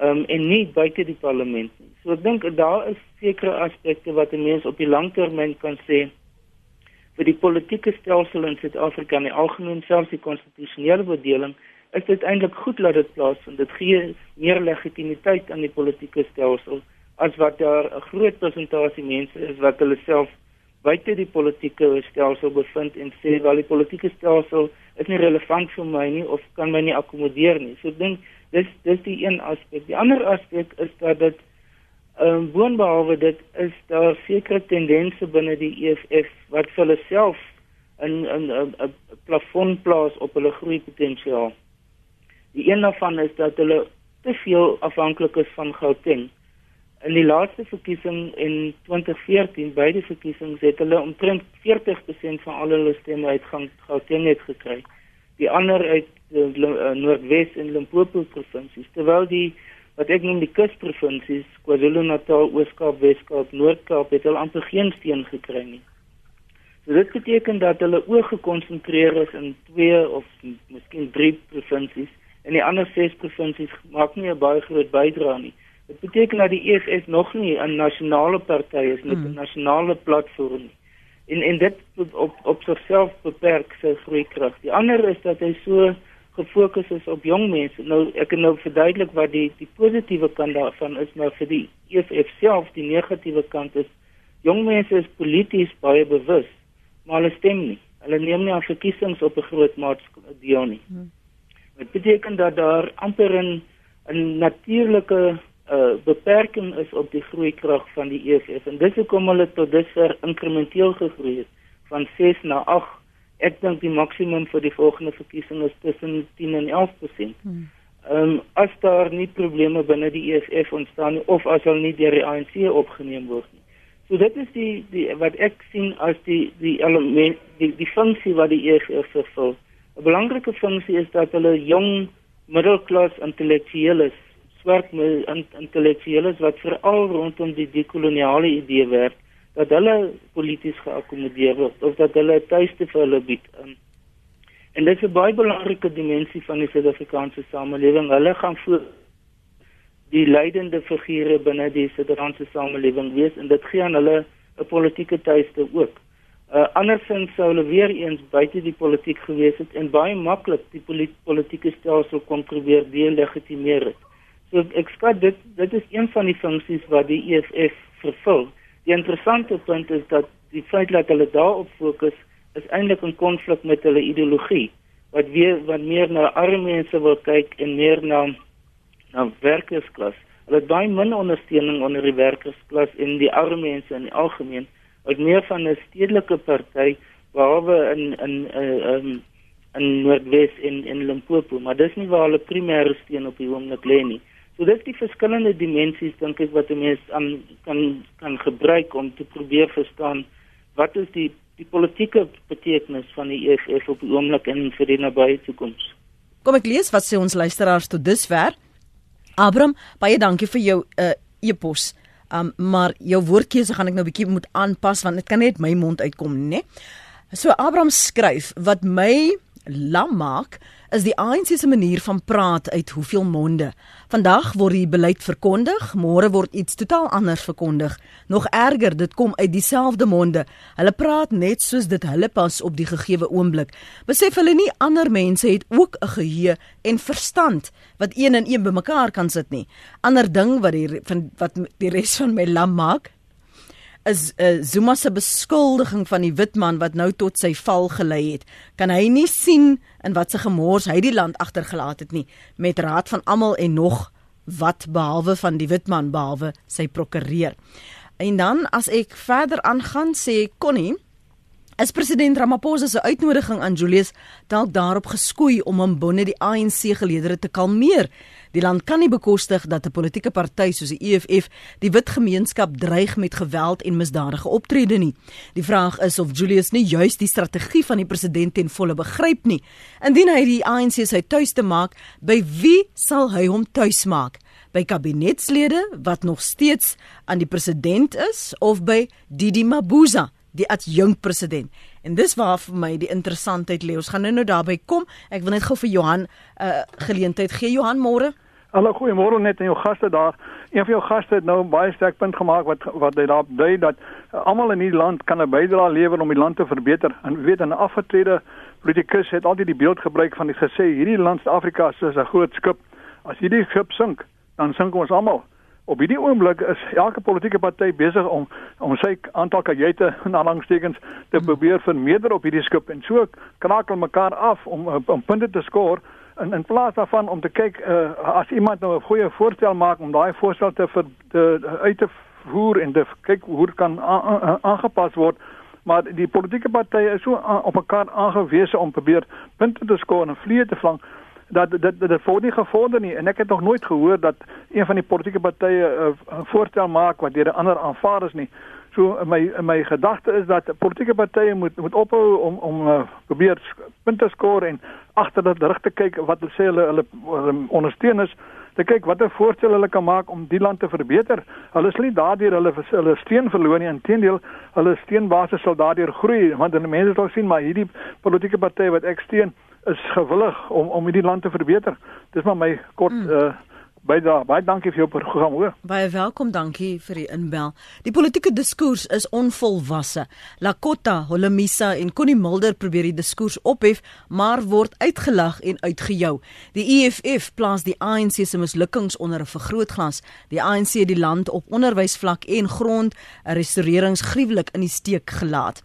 Speaker 2: Um, en nie buite die parlement nie. So ek dink daar is sekere aspekte wat 'n mens op die langtermyn kan sê vir die politieke stelsel in Suid-Afrika en algemeen selfs die konstitusionele bedeling is dit eintlik goed dat dit plaasvind. Dit gee meer legitimiteit aan die politieke stelsel as wat daar 'n groot persentasie mense is wat hulle self buite die politieke stelsel bevind en sê wel die politieke stelsel is nie relevant vir my nie of kan my nie akkommodeer nie. So ek dink dis dis die een aspek. Die ander aspek is dat dit ehm um, woonbehalwe dit is daar sekere tendense binne die EFF wat vir hulle self 'n 'n 'n plafon plaas op hulle groei potensiaal. Die een daarvan is dat hulle te veel afhanklik is van Gauteng. In die laaste verkiesing in 2014, beide verkiesings het hulle omtrent 40% van al hulle stemme uit Gauteng gekry. Die ander uit uh, Noordwes en Limpopo provinsies, terwyl die wat ek noem die kusprovinsies, KwaZulu-Natal, Oos-Kaap, Wes-Kaap, Noord-Kaap het hulle amper geen steun gekry nie. So dit beteken dat hulle oog gekonsentreer is in twee of miskien drie provinsies en die ander ses provinsies maak nie 'n baie groot bydrae nie. Dit beteken dat die EFF nog nie 'n nasionale party is met 'n hmm. nasionale platform nie. En en dit op op sigself beperk sy groeikrag. Die ander is dat hy so gefokus is op jong mense. Nou ek kan nou verduidelik wat die die positiewe kant daarvan is, maar vir die EFF self die negatiewe kant is jong mense is polities baie bewus, maar hulle stem nie. Hulle neem nie aan verkiesings op 'n groot maatskappy deel nie. Hmm. Dit beteken dat daar amper 'n 'n natuurlike uh, beperking is op die groeikrag van die EFF en dis hoekom hulle tot dusver inkrementeel gegroei het van 6 na 8. Ek dink die maksimum vir die volgende verkiesing is tussen 10 en 11%. Hmm. Ehm um, as daar nie probleme binne die EFF ontstaan nie of as hulle nie deur die ANC opgeneem word nie. So dit is die die wat ek sien as die die element die die funksie wat die EFF vervul. 'n Belangrike funksie is dat hulle jong middelklas intellektueles swart intellektueles wat veral rondom die dekoloniale idee werk dat hulle polities geakkommodeer word of dat hulle tuiste vir hulle bied. Um, en dit is 'n baie belangrike dimensie van die Suid-Afrikaanse samelewing. Hulle gaan voor die leidende figure binne die Suid-Afrikaanse samelewing wees en dit gee aan hulle 'n politieke tuiste ook. Uh, andersins sou hulle weer eens buite die politiek gewees het en baie maklik die politieke stelsel kon probeer delegitimeer het. So ek skat dit dit is een van die funksies wat die EFF vervul. Die interessante punt is dat die feit dat hulle daarop fokus is eintlik 'n konflik met hulle ideologie wat weer wat meer na arme mense wil kyk en meer na na werkersklas. Hulle het baie min ondersteuning onder die werkersklas en die arme mense in die algemeen. Wat meer van 'n stedelike party behalwe in in 'n uh, um, in Noordwes en in Limpopo, maar dis nie waar hulle primêre steun op die oomblik lê nie. So dit is die verskillende dimensies dink ek wat 'n mens aan kan kan gebruik om te probeer verstaan wat is die die politieke betekenis van die EFF op die oomblik en vir die nabye toekoms.
Speaker 1: Kom ek lees wat sê ons luisteraars tot dusver. Abram, baie dankie vir jou uh, e-pos. Um, maar jou woordkeuse gaan ek nou bietjie moet aanpas want dit kan net my mond uitkom, né? So Abram skryf wat my lam maak is die ANC se manier van praat uit hoeveel monde. Vandag word die beleid verkondig, môre word iets totaal anders verkondig. Nog erger, dit kom uit dieselfde monde. Hulle praat net soos dit hulle pas op die gegeewe oomblik. Besef hulle nie ander mense het ook 'n geheue en verstand wat een en een bymekaar kan sit nie. Ander ding wat die van wat die res van my lam maak, is uh, Zuma se beskuldiging van die wit man wat nou tot sy val gelei het. Kan hy nie sien in wat se gemors hy die land agtergelaat het nie met raad van almal en nog wat behalwe van die wit man behalwe sy prokureur. En dan as ek verder aangaan sê Connie As president Ramaphosa se uitnodiging aan Julius dalk daarop geskoei om hom binne die ANC geleedere te kalmeer. Die land kan nie bekostig dat 'n politieke party soos die EFF die wit gemeenskap dreig met geweld en misdadige optrede nie. Die vraag is of Julius nie juis die strategie van die president ten volle begryp nie. Indien hy die ANC sy tuis te maak, by wie sal hy hom tuis maak? By kabinetslede wat nog steeds aan die president is of by Didi Mabuza? die adjunkt president. En dis waar vir my die interessantheid lê. Ons gaan nou nou daarby kom. Ek wil net gou vir Johan 'n uh, geleentheid gee. Johan, môre.
Speaker 7: Hallo, goeiemôre net aan jou gaste daar. Een van jou gaste het nou 'n baie sterk punt gemaak wat wat hy daar dui dat uh, almal in hierdie land kan 'n bydrae lewer om die land te verbeter. En weet 'n afgetrede politikus het altyd die beeld gebruik van die gesê hierdie land Suid-Afrika is 'n groot skip. As hierdie skip sink, dan sink ons almal op hierdie oomblik is elke politieke party besig om om sy aantal kajuite [LAUGHS] na langstekens te hmm. probeer vermeerder op hierdie skip en so krakel mekaar af om om punte te skoor in in plaas daarvan om te kyk uh, as iemand nou 'n goeie voorstel maak om daai voorstel te vir te uit te voer en te kyk hoe dit kan aangepas word maar die politieke partye is so op mekaar aangewese om probeer punte te skoor en vliee te vlang dat dit dit word nie gevorder nie en ek het nog nooit gehoor dat een van die politieke partye uh, 'n voorstel maak wat deur 'n ander aanvaar is nie. So my my gedagte is dat politieke partye moet moet ophou om om uh, probeer punte skoor en agter dit rig te kyk wat hulle sê hulle hulle ondersteuners te kyk watter voorstel hulle kan maak om die land te verbeter. Hulle is nie daardeur hulle hulle steun verloor nie, inteendeel, hulle steunbasis sal daardeur groei want dan mense sal sien maar hierdie politieke party wat ek steun is gewillig om om hierdie land te verbeter. Dis maar my kort mm. uh Baie baie dankie vir jou program hoor.
Speaker 1: Baie welkom, dankie vir die inbel. Die politieke diskurs is onvolwasse. Lakota, Holemisa en Connie Mulder probeer die diskurs ophef, maar word uitgelag en uitgejou. Die EFF plaas die ANC se mislukkings onder 'n vergrootglas. Die ANC het die land op onderwysvlak en grond 'n restaurerings gruwelik in die steek gelaat.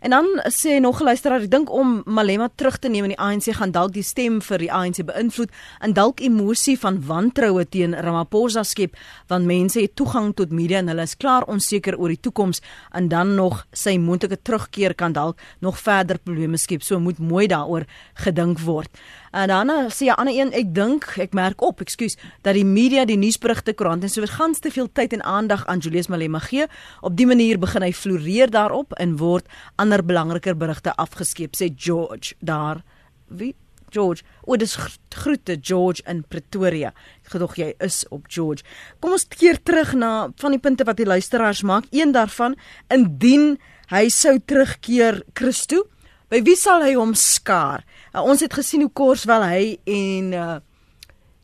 Speaker 1: En dan sê nog 'n luisteraar, ek dink om Malema terug te neem in die ANC gaan dalk die stem vir die ANC beïnvloed en dalk emosie van wantroue teen Ramaphosa skep, want mense het toegang tot media en hulle is klaar onseker oor die toekoms en dan nog sy moontlike terugkeer kan dalk nog verder probleme skep. So moet mooi daaroor gedink word. En uh, sê 'n ander een, ek dink, ek merk op, ekskuus, dat die media, die nuusberigte, koerante en so weer gans te veel tyd en aandag aan Julius Malema gee. Op dië manier begin hy floreer daarop en word ander belangriker berigte afgeskeep, sê George daar. Wie George, o, dis groete George in Pretoria. Ek gedog jy is op George. Kom ons keer terug na van die punte wat die luisteraars maak. Een daarvan, indien hy sou terugkeer Christo, by wie sal hy hom skaar? Uh, ons het gesien hoe kors wel hy en uh,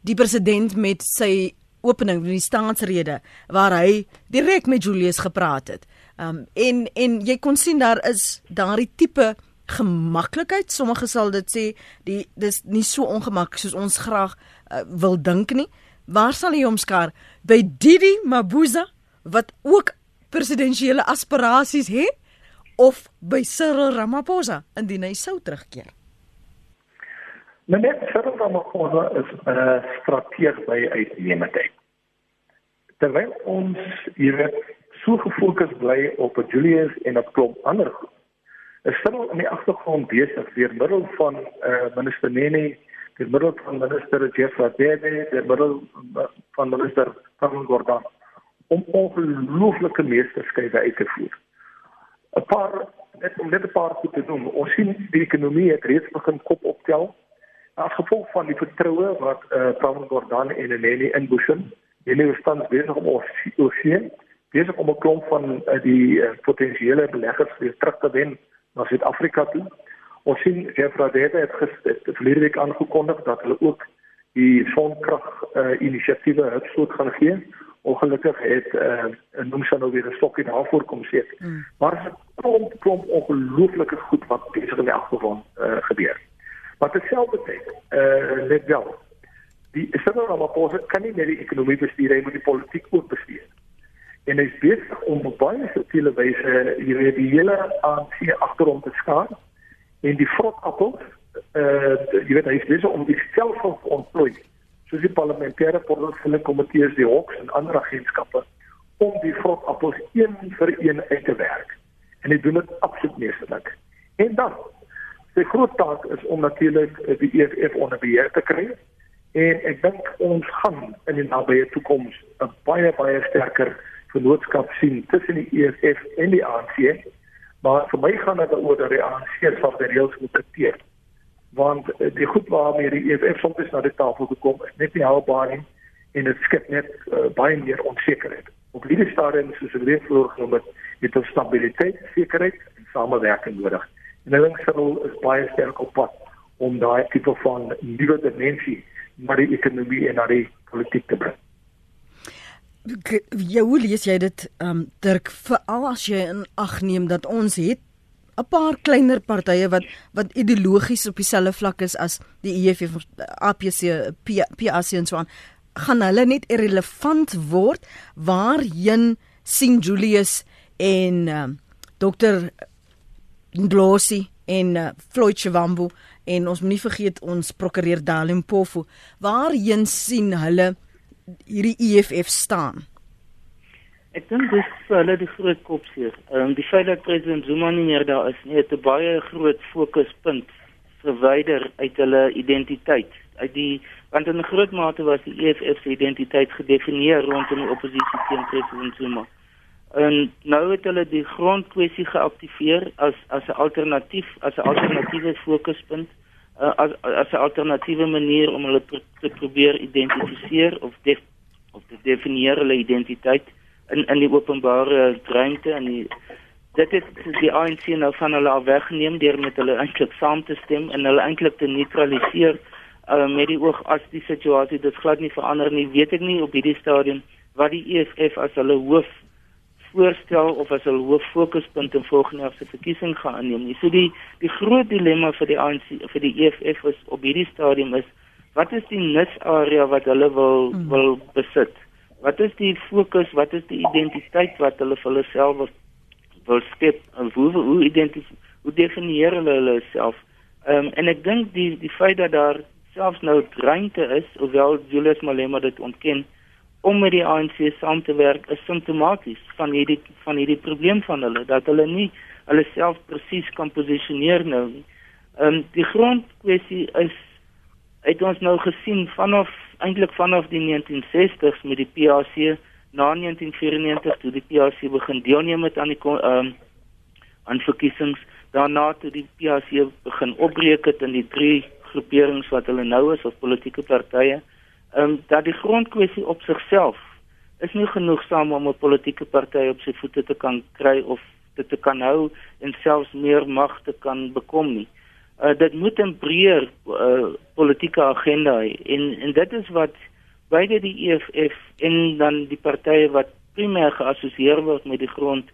Speaker 1: die president met sy opening van die staatsrede waar hy direk met Julius gepraat het. Um en en jy kon sien daar is daardie tipe gemaklikheid. Sommige sal dit sê die dis nie so ongemaklik soos ons graag uh, wil dink nie. Waar sal hy hom skaar? By Didi Mabuza wat ook presidensiële aspirasies het of by Cyril Ramaphosa indien hy sou terugkeer?
Speaker 4: Meneer Cyril Ramaphosa is 'n uh, strateeg by uitnemendheid. Terwyl ons hier so gefokus bly op Julius en op klop ander is Cyril in die agtergrond besig deur middel van uh, minister Nene, deur middel van minister Jeff Radebe, deur middel van minister Van Gordon om ongelooflike meesterskeie uit te voer. 'n Paar net om net 'n paar goed te noem. Ons sien die ekonomie het reeds begin kop optel as gevolg van die vertroue wat eh uh, Paul Gordon en Nelly inboesem, hulle is tans besig om ons oorsien, besig om 'n klomp van uh, die uh, potensiële beleggers weer terug te wen na Suid-Afrika toe. Ons sien Jeffrey Dede het gister verlede week aangekondig dat hulle ook die sonkrag eh uh, inisiatiewe hulpsoort gaan gee. Ongelukkig het eh uh, noem sy nou weer 'n stokkie daarvoor kom sit. Mm. Maar 'n klomp klomp ongelooflike goed wat besig in die agtergrond eh uh, gebeur. Dit self beteken, eh net wel. Die Cyril Ramaphosa kan nie net die ekonomie bestuur, hy moet die politiek ook bestuur. En hy is besig om op baie subtiele wyse hierdie die hele ANC agterom te skaar en die vrotappels eh uh, jy weet hy is besig om die stelsel te ontplooi soos die parlementêre portefeulje komitees die hoks en ander agentskappe om die vrotappels een vir een uit te werk. En hy doen dit absoluut meesterlik. En dan Sy groot taak is om natuurlik die EFF onder beheer te kry. En ek dink ons gaan in die nabye toekoms 'n baie baie sterker vennootskap sien tussen die EFF en die ANC. Maar vir my gaan dit oor dat die ANC sal die reëls moet dikteer. Want eh, die goed waarmee die EFF soms na die tafel gekom het, net nie haalbaar nie en dit skep net uh, baie meer onsekerheid. Op hierdie stadium soos ek reeds voorgenoem het, het ons stabiliteit, sekerheid en samewerking nodig. Cyril is baie sterk op pad om daai tipe van nuwe dimensie na die ekonomie en na die politiek te bring.
Speaker 1: Ja, hoe lees jy dit, ehm um, Dirk, veral as jy in ag neem dat ons het 'n paar kleiner partye wat wat ideologies op dieselfde vlak is as die EFF, APC, PAC en so aan, gaan hulle net irrelevant word waarheen sien Julius en ehm um, dokter Ndlosi en uh, Floyd Chivambu en ons moenie vergeet ons prokureur Dalimpofu waarheen sien hulle hierdie EFF staan
Speaker 2: Ek dink dis vir hulle die groot kopseer. Ehm um, die feit dat president Zuma nie meer daar is nie, het 'n baie groot fokuspunt verwyder uit hulle identiteit. Uit die want in groot mate was die EFF se identiteit gedefinieer rondom die oppositie teen president Zuma. En nou het hulle die grondkwessie geaktiveer as as 'n alternatief, as 'n alternatiewe fokuspunt uh, as as 'n alternatiewe manier om hulle pro te probeer identifiseer of def of te definieer hulle identiteit in in die openbare ruimte en die dit is die ANC nou van hulle af weggeneem deur met hulle eintlik saam te stem en hulle eintlik te neutraliseer uh, met die oog as die situasie dit glad nie verander nie weet ek nie op hierdie stadium wat die EFF as hulle hoof voorstel of as hulle hoof fokuspunt in volgende jaar se verkiesing gaan aanneem nie. So die die groot dilemma vir die ANC vir die EFF is op hierdie stadium is wat is die nisarea wat hulle wil hmm. wil besit? Wat is die fokus wat is die identiteit wat hulle vir hulle self wil, wil skep hoe hoe identifiseer hoe definieer hulle hulle self? Um, en ek dink die die feit dat daar selfs nou ruimte is hoewel Julius Malema dit ontken om met die ANC saam te werk is simptomaties van hierdie van hierdie probleem van hulle dat hulle nie hulle self presies kan posisioneer nou nie. Ehm um, die grondkwessie is het ons nou gesien vanaf eintlik vanaf die 1960s met die PAC na 1994 toe die PAC begin deelneem met aan die ehm um, aan verkiesings daarna toe die PAC begin opbreek het in die drie groeperings wat hulle nou is of politieke partye ehm um, dat die grondkwessie op sigself is nie genoegsaam om 'n politieke party op sy voete te kan kry of dit te kan hou en selfs meer mag te kan bekom nie. Uh, dit moet 'n breër uh, politieke agenda hê en en dit is wat beide die EFF en dan die partye wat primêr geassosieer word met die grond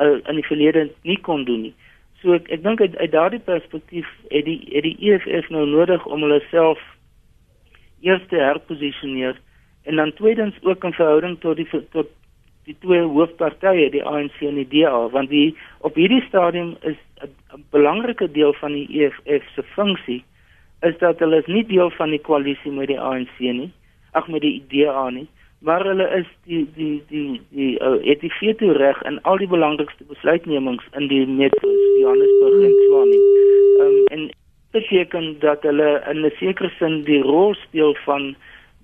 Speaker 2: uh, in die verlede nie kon doen nie. So ek ek dink uit, uit daardie perspektief het die het die EFF nou nodig om hulle self eers te herposisioneer en dan tweedens ook in verhouding tot die tot die twee hoofpartye die ANC en die DA want die op hierdie stadium is 'n belangrike deel van die EFF se funksie is dat hulle is nie deel van die koalisie met die ANC nie ag met die DA nie maar hulle is die die die die uh, het die veto reg in al die belangrikste besluitnemings in die metro Johannesburg en Tshwane. Um, en beteken dat hulle in 'n sekere sin die rol speel van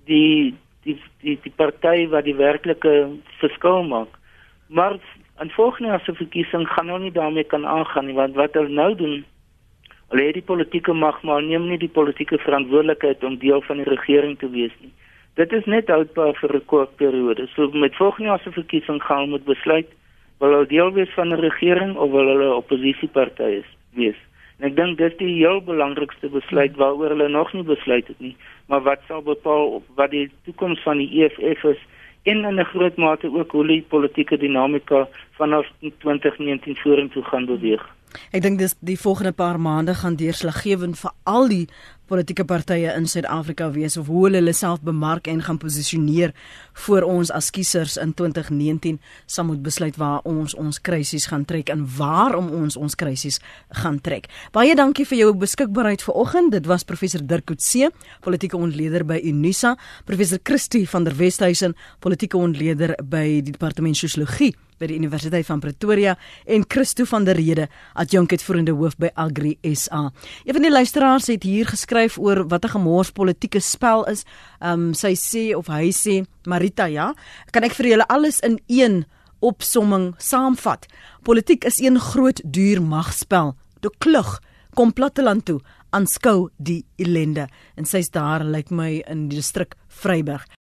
Speaker 2: die die die die party wat die werklike verskil maak. Maar in volgende jaar se verkiesing gaan hulle nie daarmee kan aangaan nie want wat hulle nou doen hulle het die politieke mag maar neem nie die politieke verantwoordelikheid om deel van die regering te wees nie. Dit is net houdbaar vir 'n kort periode. So met volgende jaar se verkiesing gaan hulle moet besluit wil hulle deel wees van 'n regering of wil hulle oppositieparty wees. En ek dink dis die heel belangrikste besluit waaroor hulle nog nie besluit het nie, maar wat sal bepaal wat die toekoms van die EFF is en in 'n groot mate ook hoe die politieke dinamika vanaf 2019 vorentoe gaan beweeg.
Speaker 1: Ek dink dis die volgende paar maande gaan deurslaggewend vir al die politieke partye in Suid-Afrika wees of hoe hulle self bemark en gaan posisioneer voor ons as kiesers in 2019 sal moet besluit waar ons ons krisis gaan trek en waarom ons ons krisis gaan trek. Baie dankie vir jou beskikbaarheid vanoggend. Dit was professor Dirk Coetzee, politieke ontleder by Unisa, professor Christie van der Westhuizen, politieke ontleder by die departement sosiologie by die Universiteit van Pretoria en Christo van der Rede, adjunkheidvoerende hoof by Agri SA. Een van die luisteraars het hier geskryf oor wat 'n gemors politieke spel is. Ehm um, sy sê of hy sê Marita, ja, kan ek vir julle alles in een opsomming saamvat. Politiek is een groot duur magspel. Toe klug kom platteland toe aanskou die ellende en sy's daar lyk like my in die distrik Vryburg